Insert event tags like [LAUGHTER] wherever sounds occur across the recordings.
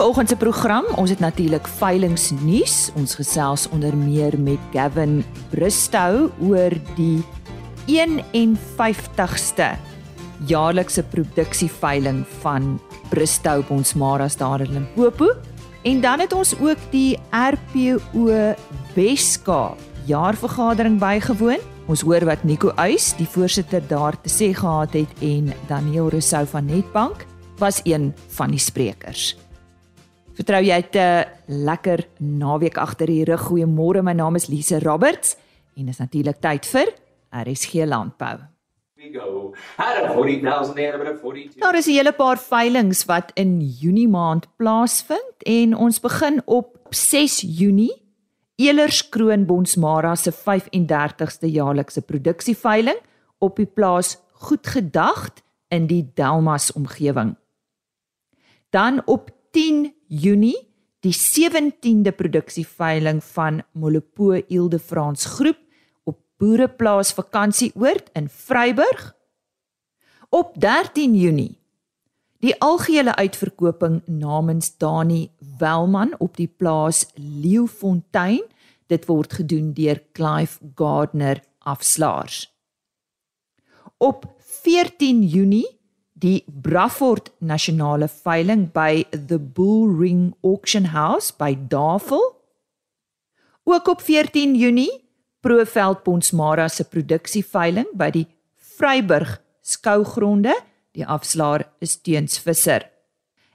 vanoggend se program, ons het natuurlik veilingnuus. Ons gesels onder meer met Gavin Bristow oor die 51ste jaarlikse produksieveiling van Bristow Bonsmaras daar in Limpopo. En dan het ons ook die RPO Weskaap jaarvergadering bygewoon. Ons hoor wat Nico Uys, die voorsitter daar te sê gehad het en Daniel Rousseau van Netbank was een van die sprekers. Vertrou jy het 'n lekker naweek agter die rug. Goeiemôre, my naam is Lise Roberts en is natuurlik tyd vir RSG Landbou. Daar is 'n hele paar veilinge wat in Junie maand plaasvind en ons begin op 6 Junie Elers Kroon Bonsmara se 35ste jaarlikse produksieveiling op die plaas Goedgedagd in die Delmas omgewing. Dan op 10 Junie die 17de produksieveiling van Molopo Ilde Frans Groep op Boereplaas Vakansieoord in Vryburg. Op 13 Junie die algehele uitverkoping namens Dani Welman op die plaas Leeufontein. Dit word gedoen deur Clive Gardner afslaers. Op 14 Junie die Bradford Nasionale Veiling by the Bull Ring Auction House by Davel. Ook op 14 Junie Proveld Ponsmara se produksieveiling by die Vryburg skougronde. Die afslaer is Teens Visser.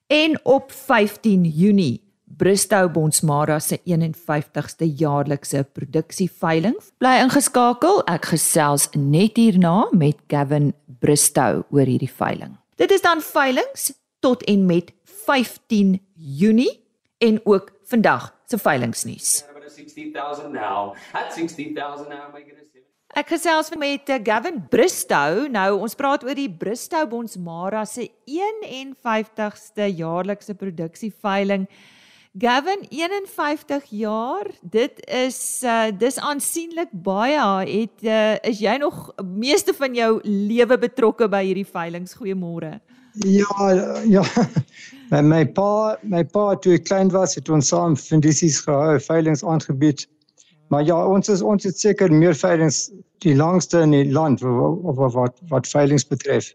En op 15 Junie Bristow Bonsmara se 51ste jaarlikse produksieveiling. Bly ingeskakel, ek gesels net hierna met Gavin Bristow oor hierdie veiling. Dit is dan veilings tot en met 15 Junie en ook vandag se veilingsnuus. Ek gesels met eh, Gavin Bristow. Nou ons praat oor die Bristow Bonsmara se 51ste jaarlikse produksieveiling. Gavin 51 jaar, dit is uh dis aansienlik baie. Het uh, is jy nog meeste van jou lewe betrokke by hierdie veilinge? Goeiemôre. Ja, ja. My my pa, my pa toe ek klein was, het ons saam fundisies gehou, veilinge aangebied. Maar ja, ons is ons het seker meer veilinge die langste in die land of wat wat wat veilinge betref.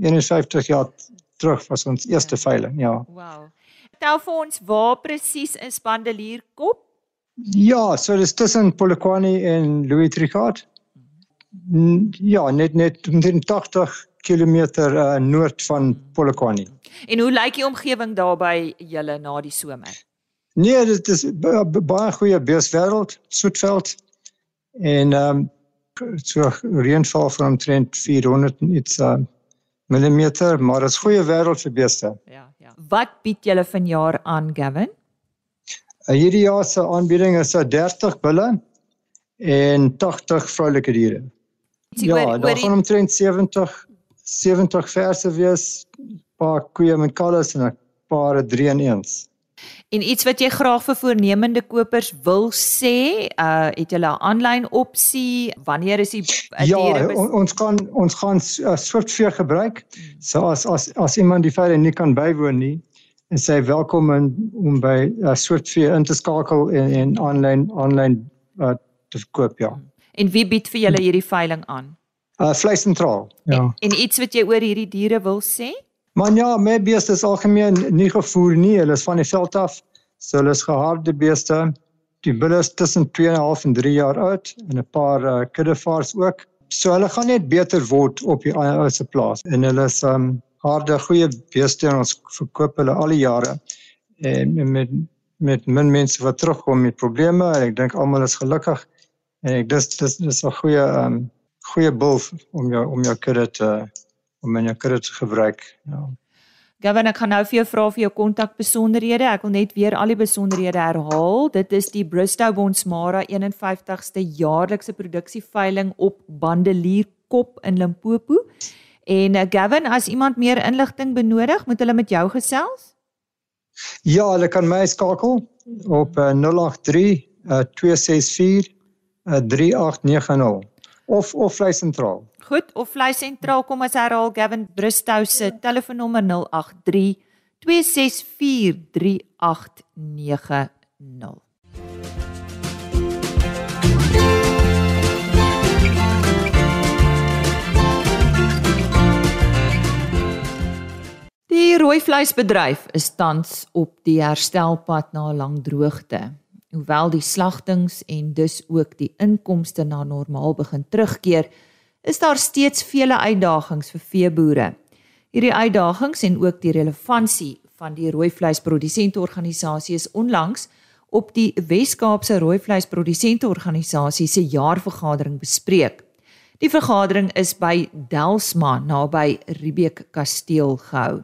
51 jaar terug was ons eerste veiling, ja. Wow vertel vir ons waar presies is Bandelierkop? Ja, so dis tussen Polokwane en Louis Tricard. Ja, net net 80 km uh, noord van Polokwane. En hoe lyk die omgewing daar by julle na die somer? Nee, dit is baie goeie beeswêreld, Soetveld. En ehm um, so reënval van omtrent 400 iets uh, millimeter, maar dit is goeie wêreld vir beeste. Ja. Wat bied julle vanjaar aan, Gavin? Uh, hierdie jaar se aanbieding is 'n 30 bulle en 80 vroulike diere. Ja, daar gaan omtrent 70 70 verse wees, paar koeie met kalves en 'n paar 3 en 1s. En iets wat jy graag vir voornemende kopers wil sê, uh het jy 'n aanlyn opsie? Wanneer is die Ja, on, ons kan ons gaan uh, Swiftfear gebruik. So as as as iemand die feite nie kan bywoon nie, is hy welkom in, om by uh, Swiftfear in te skakel en en aanlyn aanlyn uh, te koop, ja. En wie bied vir julle hierdie veiling aan? Uh vleis sentraal. Ja. En, en iets wat jy oor hierdie diere wil sê? Maar ja, my beeste is algemeen nie gevoer nie. Hulle is van die veld af. So hulle is geharde beeste. Die bulle is tussen 2.5 en 3 jaar oud en 'n paar uh, kuddevaars ook. So hulle gaan net beter word op die ouerse plaas. En hulle is um harde goeie beeste en ons verkoop hulle al die jare. En met met min mense wat terugkom met probleme en ek dink almal is gelukkig. En ek dis dis dis 'n goeie um goeie bul om jou om jou kudde te om in jou kudde te gebruik. Ja. Gavin, ek gaan nou vir jou vra vir jou kontakbesonderhede. Ek wil net weer al die besonderhede herhaal. Dit is die Bristow Bonsmara 51ste jaarlikse produksieveiling op Bandelierkop in Limpopo. En uh, Gavin, as iemand meer inligting benodig, moet hulle met jou gesels? Ja, hulle kan my skakel op uh, 083 uh, 264 uh, 3890 of of vlei sentraal. Goed, of vlei sentraal kom as herhaal Gavin Bristow se telefoonnommer 083 2643890. Die rooi vleisbedryf is tans op die herstelpad na 'n lang droogte. Hoewel die slagtings en dus ook die inkomste na normaal begin terugkeer, is daar steeds vele uitdagings vir veeboere. Hierdie uitdagings en ook die relevantie van die rooi vleisprodusenteorganisasie is onlangs op die Wes-Kaapse rooi vleisprodusenteorganisasie se jaarvergadering bespreek. Die vergadering is by Delsma naby Riebeek Kasteel gehou.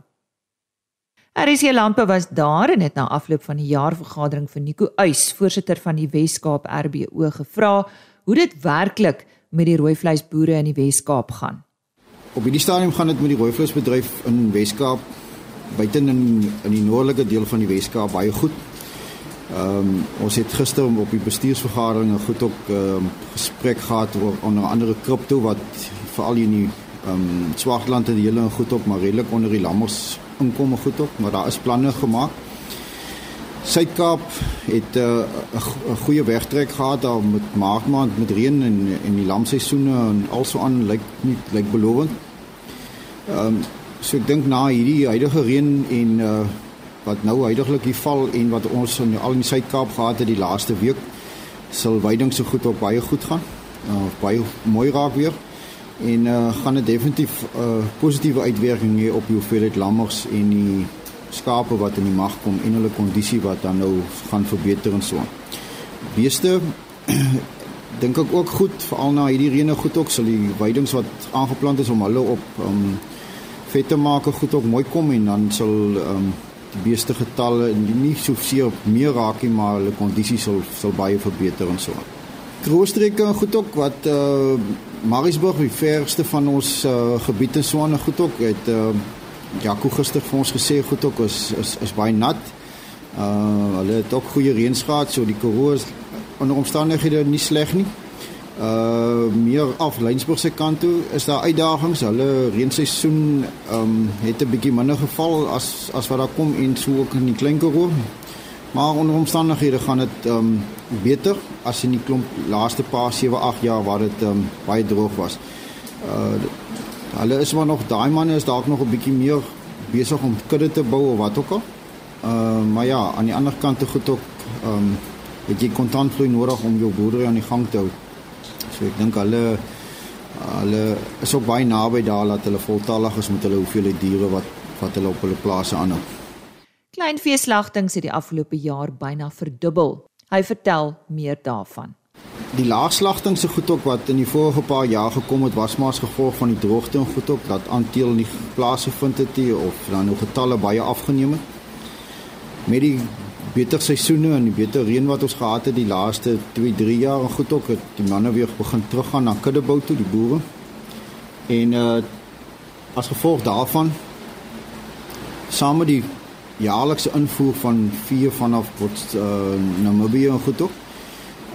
RC Landbou was daar en het na afloop van die jaarvergadering vir Nico Uys, voorsitter van die Wes-Kaap RBO gevra hoe dit werklik met die rooi vleisboere in die Wes-Kaap gaan. Op hierdie stadium gaan dit met die rooi vleisbedryf in Wes-Kaap buite in in die noordelike deel van die Wes-Kaap baie goed. Ehm um, ons het gister op die bestuursvergadering 'n goed ook ehm um, gesprek gehad oor onder andere kripto wat veral in die ehm um, Swartland en die hele goed op maar redelik onder die lammers inkomme goed op, maar daar is planne gemaak. Suid-Kaap het 'n uh, goeie wegtrek gehad daar met maart maand met reën en en die lamseisoene en also aan lyk nie lyk belovend. Ehm um, so ek dink na hierdie huidige reën en uh wat nou huidigelik hier val en wat ons in al in die Suid-Kaap gehad het die laaste week sal veiding so goed op baie goed gaan. Uh baie mooi raak weer en uh, gaan dit definitief 'n uh, positiewe uitwerking hê op die hoeveelheid lammers en die skape wat in die mag kom en hulle kondisie wat dan nou gaan verbeter en so. Beeste [CLEARS THROAT] dink ek ook goed veral na hierdie reëne goed ook sal die weidings wat aangeplant is om hulle op um vet te maak goed ook mooi kom en dan sal um die beeste getalle nie so seer meer raak nie maar hulle kondisie sal sal baie verbeter en so. Kroostrekke goed ook wat uh Mariesburg, die verste van ons uh, gebiede Swane goed ook het uh, Jaco gister vir ons gesê goed ook is is is baie nat. Uh hulle het ook goeie reën gehad, so die Karoo is onder omstandighede nie sleg nie. Uh meer af Lensburg se kant toe is daar uitdagings. Hulle reenseisoen um het 'n bietjie minder geval as as wat daar kom en so ook in die Klein Karoo. Maar onder omstandighede gaan dit um beter as in die klomp laaste paar 7 8 jaar waar dit um, baie droog was. Uh hulle is maar nog daai manne is dalk nog 'n bietjie meer besig om kudde te bou of wat ook al. Uh maar ja, aan die ander kant te goed ook um het jy kontantvloei nodig om jou boerdery aan die gang te hou. So ek dink hulle hulle is ook baie naby daar dat hulle voltallig is met hulle hoeveelheid diere wat wat hulle op hulle plase aanhou. Kleinveeslagtings het die afgelope jaar byna verdubbel. Hy vertel meer daarvan. Die laagslagting se goed ook wat in die vorige paar jaar gekom het was maar as gevolg van die droogte en goed ook dat aanteel nie plase vind het nie of dan nog getalle baie afgeneem het. Met die beter seisoene en die beter reën wat ons gehad het die laaste 2-3 jaar en goed ook het die manne weer begin teruggaan na kuddebou toe die boere. En uh as gevolg daarvan saam met die jaarlikse invoer van vee vanaf wat uh, Namibië en goed ook.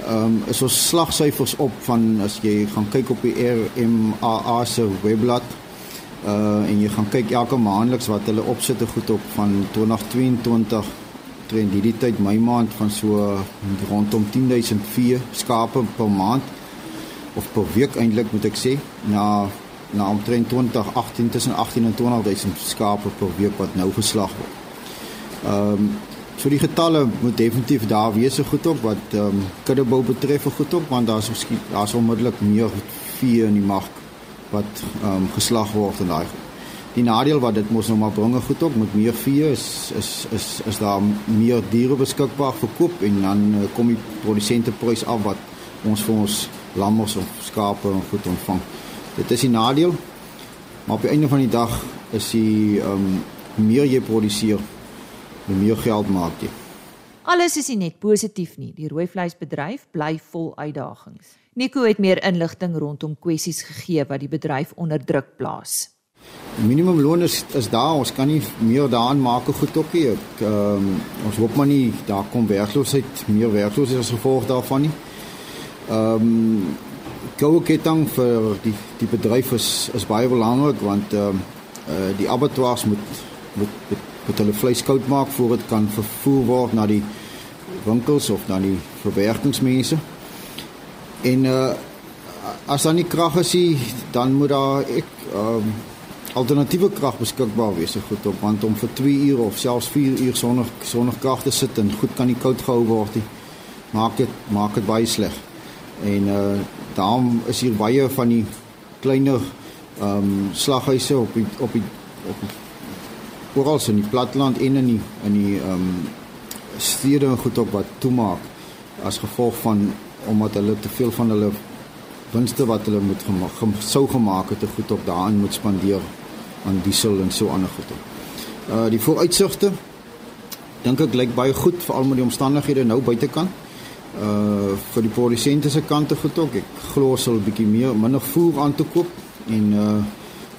Ehm um, is ons slagsyfers op van as jy gaan kyk op die RMAA se webblad uh en jy gaan kyk elke maandeliks wat hulle opsitte goed op van 2022 trend hierdie tyd my maand van so rondom 10000 vee skape per maand of per week eintlik moet ek sê na na omtrent 2018 tussen 18 en 20000 skape per week wat nou geslag word. Ehm um, so die getalle moet definitief daar wees so goed op wat ehm um, kuddebou betref goed op want daar's miskien daar's onmiddellik meer vee in die mark wat ehm um, geslag word en daai. Die nadeel wat dit mos nou maar bringe goed op met meer vee is is is is daar meer diere beskikbaar vir koop en dan uh, kom die produsente prys af wat ons vir ons lammers of skape en goed ontvang. Dit is die nadeel. Maar op die einde van die dag is die ehm um, meer jy produseer hoe meer geld maak jy. Alles is nie net positief nie. Die rooi vleisbedryf bly vol uitdagings. Nico het meer inligting rondom kwessies gegee wat die bedryf onder druk plaas. Minimumloon is is daar, ons kan nie meer daaraan maak goed op nie. Ehm um, ons hoop maar nie daar kom werkloosheid, meer werkloosheid as gevolg daarvan nie. Ehm um, goue ketting vir die die bedryf is is baie belangrik want ehm um, uh, die abattoirs moet moet moet hulle vleis koud maak voor dit kan vervoer word na die winkels of na die verwerkingsmense. En uh as dan nie krag is nie, dan moet daar ek ehm um, alternatiewe krag beskikbaar wees goed op want om vir 2 ure of selfs 4 ure sonder sonder krag te sit en goed kan nie koud gehou word nie. Maak dit maak dit baie sleg. En uh daarom is hier baie van die kleiner ehm slaghuise op die op die op die oral in die platteland en in die in die ehm um, stede en goed op wat toemaak as gevolg van omdat hulle te veel van hulle winste wat hulle moet gemaak sou gemaak het te goed op daarin moet spandeer aan diesel en so ander goed. Uh die vooruitsigte dink ek lyk baie goed veral met die omstandighede nou buitekant. Uh vir die produsente se kant te goed ook. Ek glo sal 'n bietjie meer minder voer aan te koop en uh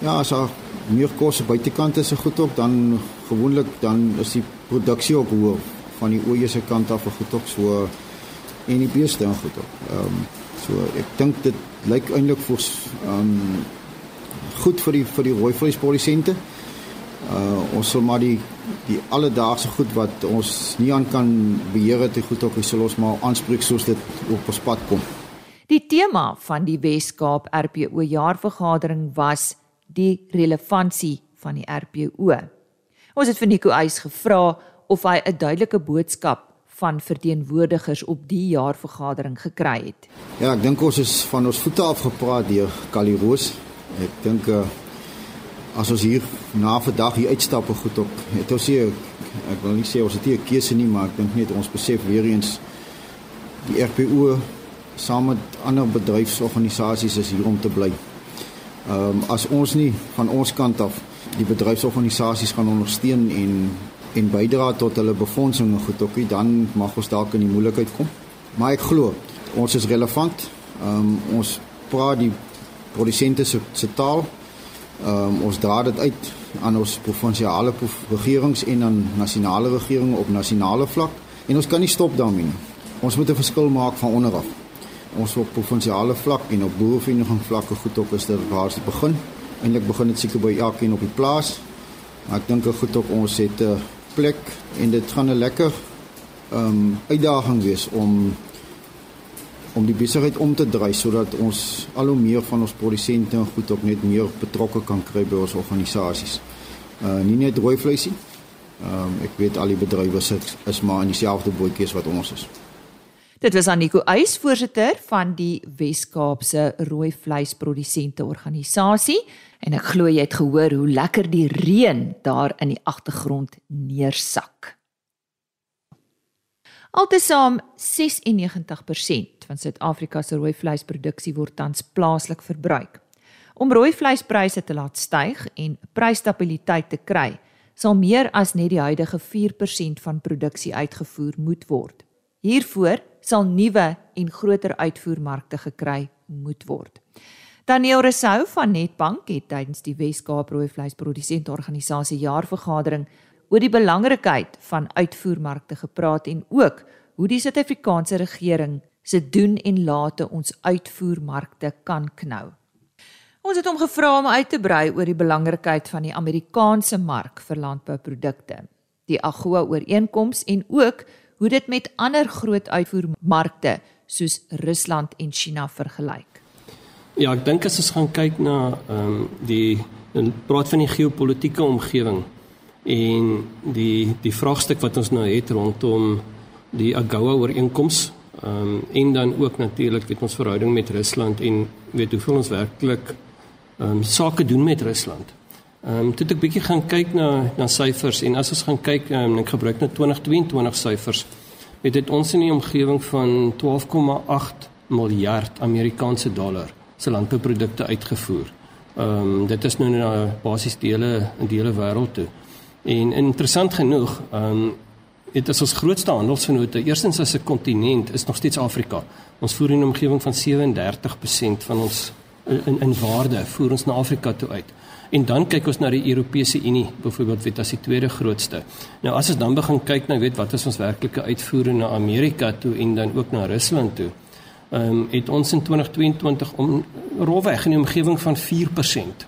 ja, as daar meer kos buitekant is se goed ook dan gewoonlik dan is die produksie ook hoër van die oeye se kant af goed ook so en die beeste dan goed ook. Ehm um, so ek dink dit lyk eintlik vir ehm um, goed vir die vir die rooi vleisprodusente. Uh ons sal maar die die alledaagse goed wat ons nie aan kan beheer het, goed ook sal ons maar aanspreek soos dit op ons pad kom. Die tema van die Wes-Kaap RPO jaarvergadering was die relevantie van die RPO. Ons het vir Nico Eis gevra of hy 'n duidelike boodskap van verteenwoordigers op die jaarvergadering gekry het. Ja, ek dink ons is van ons voete af gepraat deur Kali Roos Ek dink uh, as ons hier na vandag hier uitstap en goed op, het ons hier ek wil nie sê ons het nie 'n keuse nie, maar ek dink net ons besef weer eens die RPO saam met ander bedryfsorganisasies is hier om te bly. Ehm um, as ons nie van ons kant af die bedryfsorganisasies gaan ondersteun en en bydra tot hulle befondsing en goed ookie dan mag ons dalk in die moeilikheid kom. Maar ek glo ons is relevant. Ehm um, ons praat die produsente se se taal. Ehm um, ons dra dit uit aan ons provinsiale regerings en aan nasionale regeringe op nasionale vlak en ons kan nie stop daarmee nie. Ons moet 'n verskil maak van onder af. Ons op provinsiale vlak en op boerevereniging vlakke goed op is dit waar se begin. Eindelik begin dit seker by elkeen op die plaas. Maar ek dink goed op ons het 'n plek en dit gaan 'n lekker ehm um, uitdaging wees om om die besigheid om te draai sodat ons al hoe meer van ons produsente en goed ook net meer betrokke kan kry by ons organisasies. Uh nie net rooi vleisie. Ehm um, ek weet al die bedrywe sit is maar in dieselfde bootjies wat ons is. Dit was Aniko Eis, voorsitter van die Wes-Kaapse rooi vleisprodusente organisasie en ek glo jy het gehoor hoe lekker die reën daar in die agtergrond neersak. Altesaam 96% van Suid-Afrika se rooi vleisproduksie word tans plaaslik verbruik. Om rooi vleispryse te laat styg en prysstabiliteit te kry, sal meer as net die huidige 4% van produksie uitgevoer moet word. Hiervoor sal nuwe en groter uitvoermarkte gekry moet word. Daniel Resou van Netbank het tydens die Wes-Kaap Rooi Vleisprodusente Organisasie jaarvergadering oor die belangrikheid van uitvoermarkte gepraat en ook hoe die Suid-Afrikaanse regering se doen en late ons uitvoermarkte kan knou. Ons het hom gevra om uit te brei oor die belangrikheid van die Amerikaanse mark vir landbouprodukte, die AGOA ooreenkoms en ook hoe dit met ander groot uitvoermarkte soos Rusland en China vergelyk. Ja, ek dink as ons gaan kyk na ehm um, die praat van die geopolitiese omgewing en die die vraagstuk wat ons nou het rondom die AGOA ooreenkoms ehm um, en dan ook natuurlik weet ons verhouding met Rusland en weet hoeveel ons werklik ehm um, sake doen met Rusland. Ehm um, toe ek bietjie gaan kyk na na syfers en as ons gaan kyk um, ek gebruik nou 2022 syfers dit ons in die omgewing van 12,8 miljard Amerikaanse dollar se landbouprodukte uitgevoer. Ehm um, dit is nou na basies dele in dele wêreld toe. En interessant genoeg, ehm um, dit is ons grootste handelsvennote. Eerstens as 'n kontinent is nog steeds Afrika. Ons voer in 'n omgewing van 37% van ons in in waarde voer ons na Afrika toe uit. En dan kyk ons na die Europese Unie, byvoorbeeld weet as die tweede grootste. Nou as ons dan begin kyk nou weet wat is ons werklike uitvoere na Amerika toe en dan ook na Rusland toe. Ehm um, het ons in 2022 om rofweg in die omgewing van 4%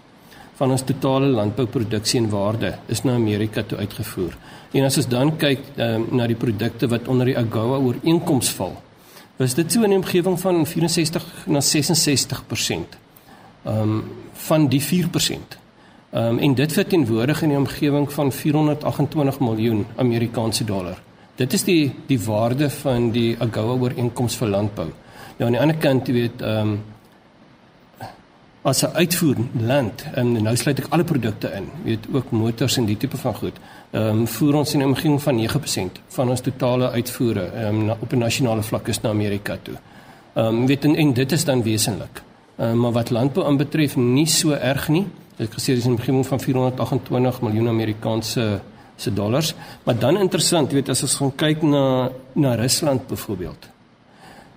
van ons totale landbouproduksie en waarde is na Amerika toe uitgevoer. En as ons dan kyk um, na die produkte wat onder die AGOA ooreenkoms val, was dit so in 'n omgewing van 64 na 66%. Ehm um, van die 4%. Ehm um, en dit verteenwoordig in 'n omgewing van 428 miljoen Amerikaanse dollar. Dit is die die waarde van die AGOA ooreenkoms vir landbou. Nou aan die ander kant, jy weet, ehm um, as 'n uitvoerland, en nou sluit ek alle produkte in, weet ook motors en die tipe van goed. Ehm um, voer ons in 'n omgewing van 9% van ons totale uitvoere ehm um, op 'n nasionale vlak is na Amerika toe. Ehm um, weet en, en dit is dan wesentlik. Ehm um, maar wat landbou aanbetref nie so erg nie. Ek gesê dis 'n omgewing van 428 miljoen Amerikaanse se dollars, maar dan interessant, jy weet as ons gaan kyk na na Rusland byvoorbeeld.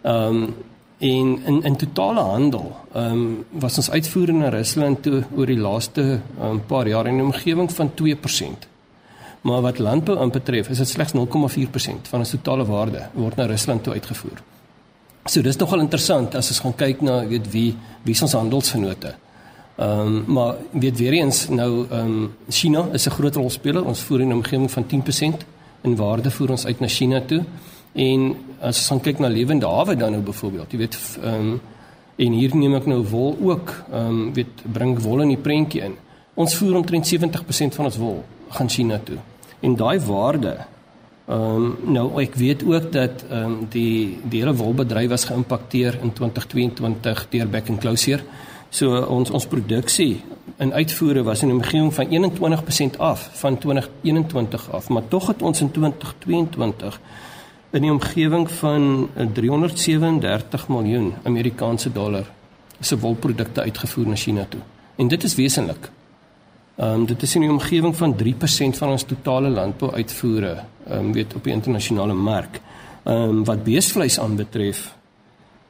Ehm um, En in in totale handel, ehm um, was ons uitvoere na Rusland toe oor die laaste um, paar jaar in 'n omgewing van 2%. Maar wat landbou aanbetref, is dit slegs 0,4% van ons totale waarde word na Rusland toe uitgevoer. So dis nogal interessant as ons gaan kyk na weet wie wie ons handelsgenote. Ehm um, maar weet weer eens nou ehm um, China is 'n groot rolspeler. Ons voer in 'n omgewing van 10% in waarde voer ons uit na China toe. En as ons kyk na lewende hawe dan nou byvoorbeeld, jy weet ehm um, en hier neem ek nou wol ook, ehm um, weet bring wol in die prentjie in. Ons voer omtrent 70% van ons wol gaan China toe. En daai waarde ehm um, nou ek weet ook dat ehm um, die die hele wolbedryf was geïmpakteer in 2022 deur back and closure. So ons ons produksie in uitvoere was in 'n omgewing van 21% af van 2021 af, maar tog het ons in 2022 in die omgewing van 337 eh, miljoen Amerikaanse dollar se wolprodukte uitgevoer na China toe. En dit is wesentlik. Ehm um, dit is in die omgewing van 3% van ons totale landbouuitvoere, ehm um, weet op die internasionale mark. Ehm um, wat beesvleis aanbetref.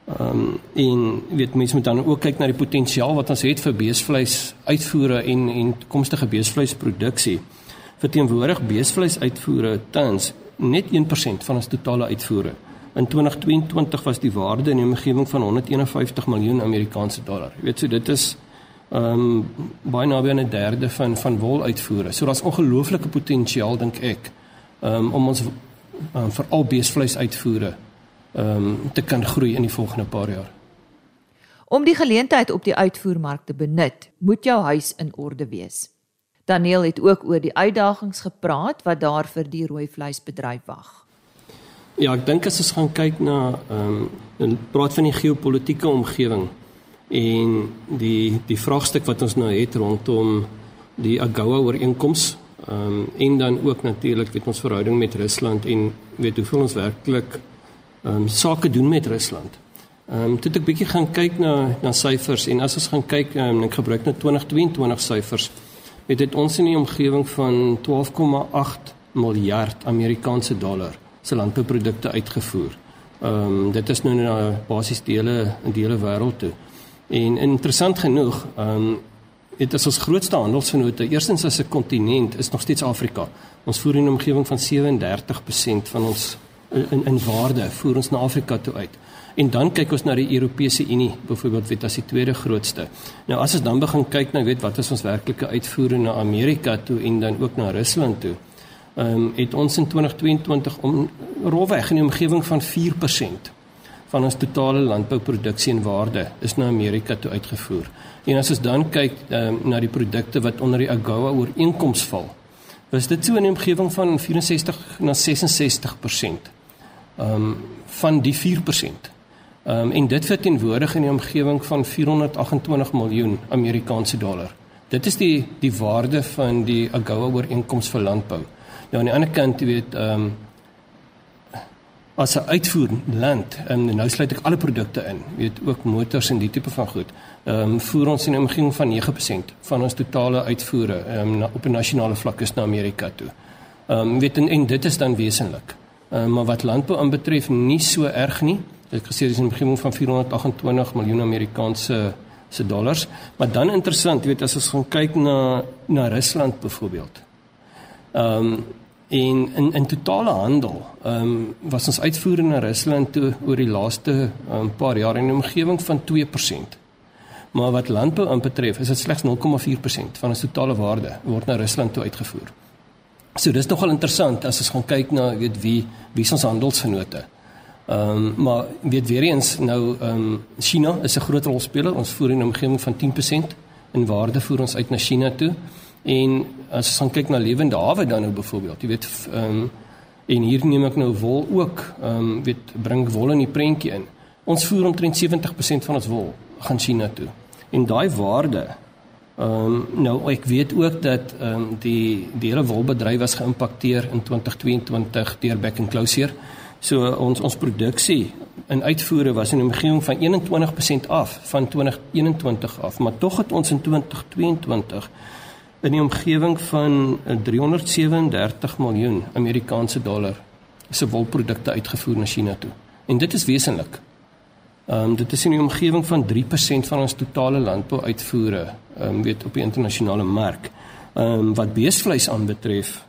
Ehm um, en weet mense moet dan ook kyk na die potensiaal wat ons het vir beesvleis uitvoere en en toekomstige beesvleisproduksie. Verteenwoordig beesvleisuitvoere tans net 1% van ons totale uitvoere. In 2022 was die waarde in die omgewing van 151 miljoen Amerikaanse dollar. Jy weet so dit is ehm um, baie naby aan 'n derde van van woluitvoere. So daar's ongelooflike potensiaal dink ek um, om ons um, veral beesvleis uitvoere ehm um, te kan groei in die volgende paar jaar. Om die geleentheid op die uitvoermark te benut, moet jou huis in orde wees. Daniel het ook oor die uitdagings gepraat wat daar vir die rooi vleisbedryf wag. Ja, ek dink as ons gaan kyk na ehm um, praat van die geopolitiese omgewing en die die vraagstuk wat ons nou het rondom die AGOA ooreenkoms ehm um, en dan ook natuurlik weet ons verhouding met Rusland en weet hoeveel ons werklik ehm um, sake doen met Rusland. Ehm um, toe ek bietjie gaan kyk na na syfers en as ons gaan kyk um, ek gebruik nou 2022 syfers het dit ons in die omgewing van 12,8 miljard Amerikaanse dollar se landbouprodukte uitgevoer. Ehm um, dit is nou na basies dele in dele wêreld toe. En interessant genoeg, ehm um, dit is ons grootste handelsvennote. Eerstens as 'n kontinent is nog steeds Afrika. Ons voer in 'n omgewing van 37% van ons in in waarde voer ons na Afrika toe uit. En dan kyk ons na die Europese Unie, byvoorbeeld weet as die tweede grootste. Nou as ons dan begin kyk na weet wat is ons werklike uitvoere na Amerika toe en dan ook na Rusland toe. Ehm um, het ons in 2022 om rolweg in die omgewing van 4% van ons totale landbouproduksie en waarde is na Amerika toe uitgevoer. En as ons dan kyk um, na die produkte wat onder die AGOA ooreenkoms val, was dit so in die omgewing van 64 na 66%. Ehm um, van die 4%. Ehm um, en dit verteenwoordig in 'n omgewing van 428 miljoen Amerikaanse dollar. Dit is die die waarde van die AGOA ooreenkoms vir landbou. Nou aan die ander kant, jy weet, ehm um, as 'n uitvoerland, en nou sluit ek alle produkte in, jy weet ook motors en die tipe van goed. Ehm um, voer ons in 'n omgewing van 9% van ons totale uitvoere ehm um, op 'n nasionale vlak is na Amerika toe. Ehm um, weet en, en dit is dan wesentlik. Um, maar wat landbou aanbetref nie so erg nie ek gesê dis 'n begin van 428 miljoen Amerikaanse se dollars. Maar dan interessant, jy weet as ons gaan kyk na na Rusland byvoorbeeld. Ehm um, en in in totale handel, ehm um, was ons uitvoere na Rusland toe oor die laaste um, paar jaar in 'n omgewing van 2%. Maar wat landbou aanbetref, is dit slegs 0,4% van ons totale waarde word na Rusland toe uitgevoer. So dis nogal interessant as ons gaan kyk na weet wie wie ons handelsgenote. Ehm um, maar weet weer eens nou ehm um, China is 'n groot rolspeler. Ons voer in 'n omgewing van 10% in waarde voer ons uit na China toe. En as ons gaan kyk na lewende hawe dan nou byvoorbeeld, jy weet ehm um, en hier neem ek nou wol ook ehm um, weet bring wol in die prentjie in. Ons voer omtrent 70% van ons wol gaan China toe. En daai waarde Ehm um, nou ek weet ook dat ehm um, die die hele wolbedryf was geïmpakteer in 2022 deur back and closure. So ons ons produksie in uitvoere was in 'n omgewing van 21% af van 2021 af, maar tog het ons in 2022 in die omgewing van 337 miljoen Amerikaanse dollar se wolprodukte uitgevoer na China toe. En dit is wesentlik. Ehm um, dit is in die omgewing van 3% van ons totale landbouuitvoere, ehm um, weet op die internasionale mark. Ehm um, wat beesvleis aanbetref.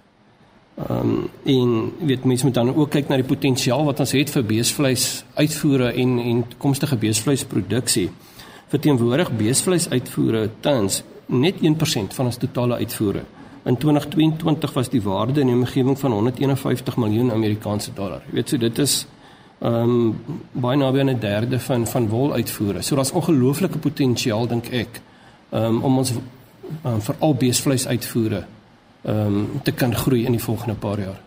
Ehm um, en weet mense moet dan ook kyk na die potensiaal wat ons het vir beesvleis uitvoere en en toekomstige beesvleisproduksie. Verteenwoordig beesvleisuitvoere tans net 1% van ons totale uitvoere. In 2022 was die waarde in die omgewing van 151 miljoen Amerikaanse dollar. Jy weet so dit is ehm um, baie naby aan 'n derde van van woluitvoere. So daar's ongelooflike potensiaal dink ek um, om ons um, veral beesvleis uitvoere ehm um, te kan groei in die volgende paar jaar.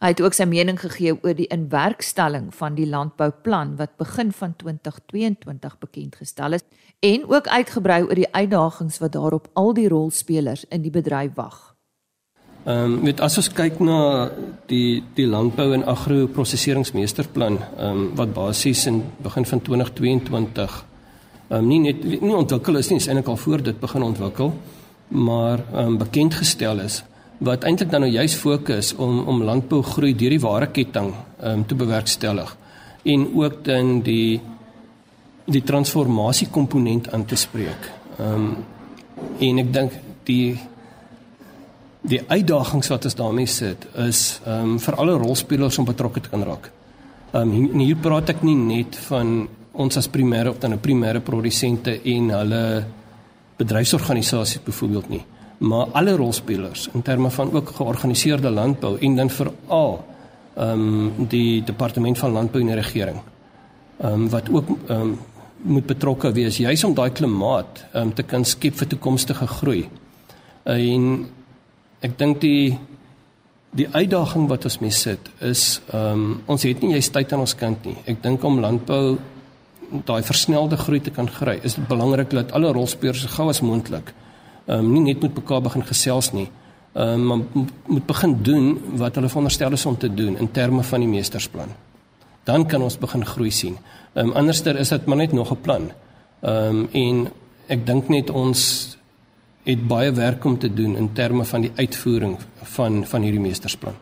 Hy het ook sy mening gegee oor die inwerkstelling van die landbouplan wat begin van 2022 bekend gestel is en ook uitgebrei oor die uitdagings wat daarop al die rolspelers in die bedryf wag. Ehm um, met as ons kyk na die die landbou en agroprosesseringsmeesterplan ehm um, wat basies in begin van 2022 ehm um, nie net nie ontwikkel is nie, is eintlik al voor dit begin ontwikkel, maar ehm um, bekend gestel is wat eintlik dan nou juist fokus om om landbou groei deur die ware ketting ehm um, te bewerkstellig en ook dan die die transformasie komponent aan te spreek. Ehm um, en ek dink die die uitdagings wat ons daarmee sit is ehm um, vir alle rolspelers om betrokke te kan raak. Ehm um, hier, praat ek nie net van ons as primêre of dan 'n primêre produsente en hulle bedryfsorganisasies byvoorbeeld nie, maar alle rolspelers in terme van ook georganiseerde landbou en dan veral ehm um, die departement van landbou en die regering. Ehm um, wat ook ehm um, moet betrokke wees juis om daai klimaat ehm um, te kan skep vir toekomstige groei. En ek dink die die uitdaging wat ons mee sit is ehm um, ons het nie jy tyd aan ons kant nie. Ek dink om landbou daai versnelde groei te kan kry, is dit belangrik dat alle rolspelers so gou as moontlik ehm um, nie net met mekaar begin gesels nie, ehm um, maar moet begin doen wat hulle veronderstel is om te doen in terme van die meestersplan. Dan kan ons begin groei sien. Ehm um, anderster is dit maar net nog 'n plan. Ehm um, en ek dink net ons het baie werk om te doen in terme van die uitvoering van van hierdie meestersplan.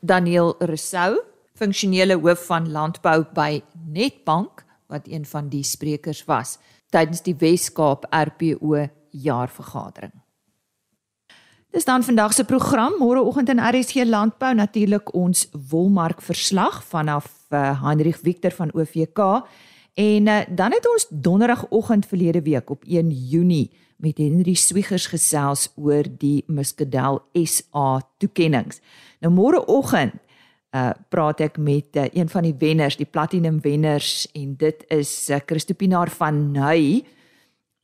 Daniel Rousseau, funksionele hoof van landbou by Netbank wat een van die sprekers was tydens die Wes-Kaap RPO jaarvergadering. Dis dan vandag se program môreoggend in RSG Landbou natuurlik ons wolmark verslag vanaf uh, Heinrich Victor van OVK en uh, dan het ons donderdagoggend verlede week op 1 Junie met Henry Swiegers gesels oor die Muscadel SA toekenninge. Nou môreoggend uh praat ek met uh, een van die wenners, die platinum wenners en dit is uh, Christo Pinaar van Nuy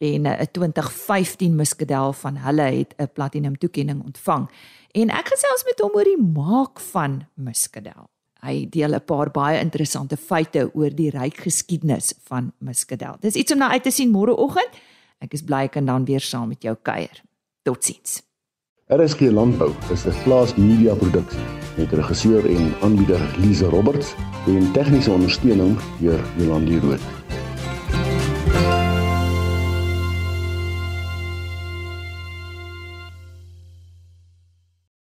en 'n uh, 2015 Muscadel van hulle het 'n platinum toekenning ontvang. En ek gesels met hom oor die maak van Muscadel. Hy deel 'n paar baie interessante feite oor die ryk geskiedenis van Muscadel. Dis iets om na uit te sien môreoggend. Ek is bly ek kan dan weer saam met jou kuier. Totsiens. RSG Landbou is 'n plaas media produksie met regisseur en aanbieder Lize Roberts en tegniese ondersteuning deur Jolande Rooi.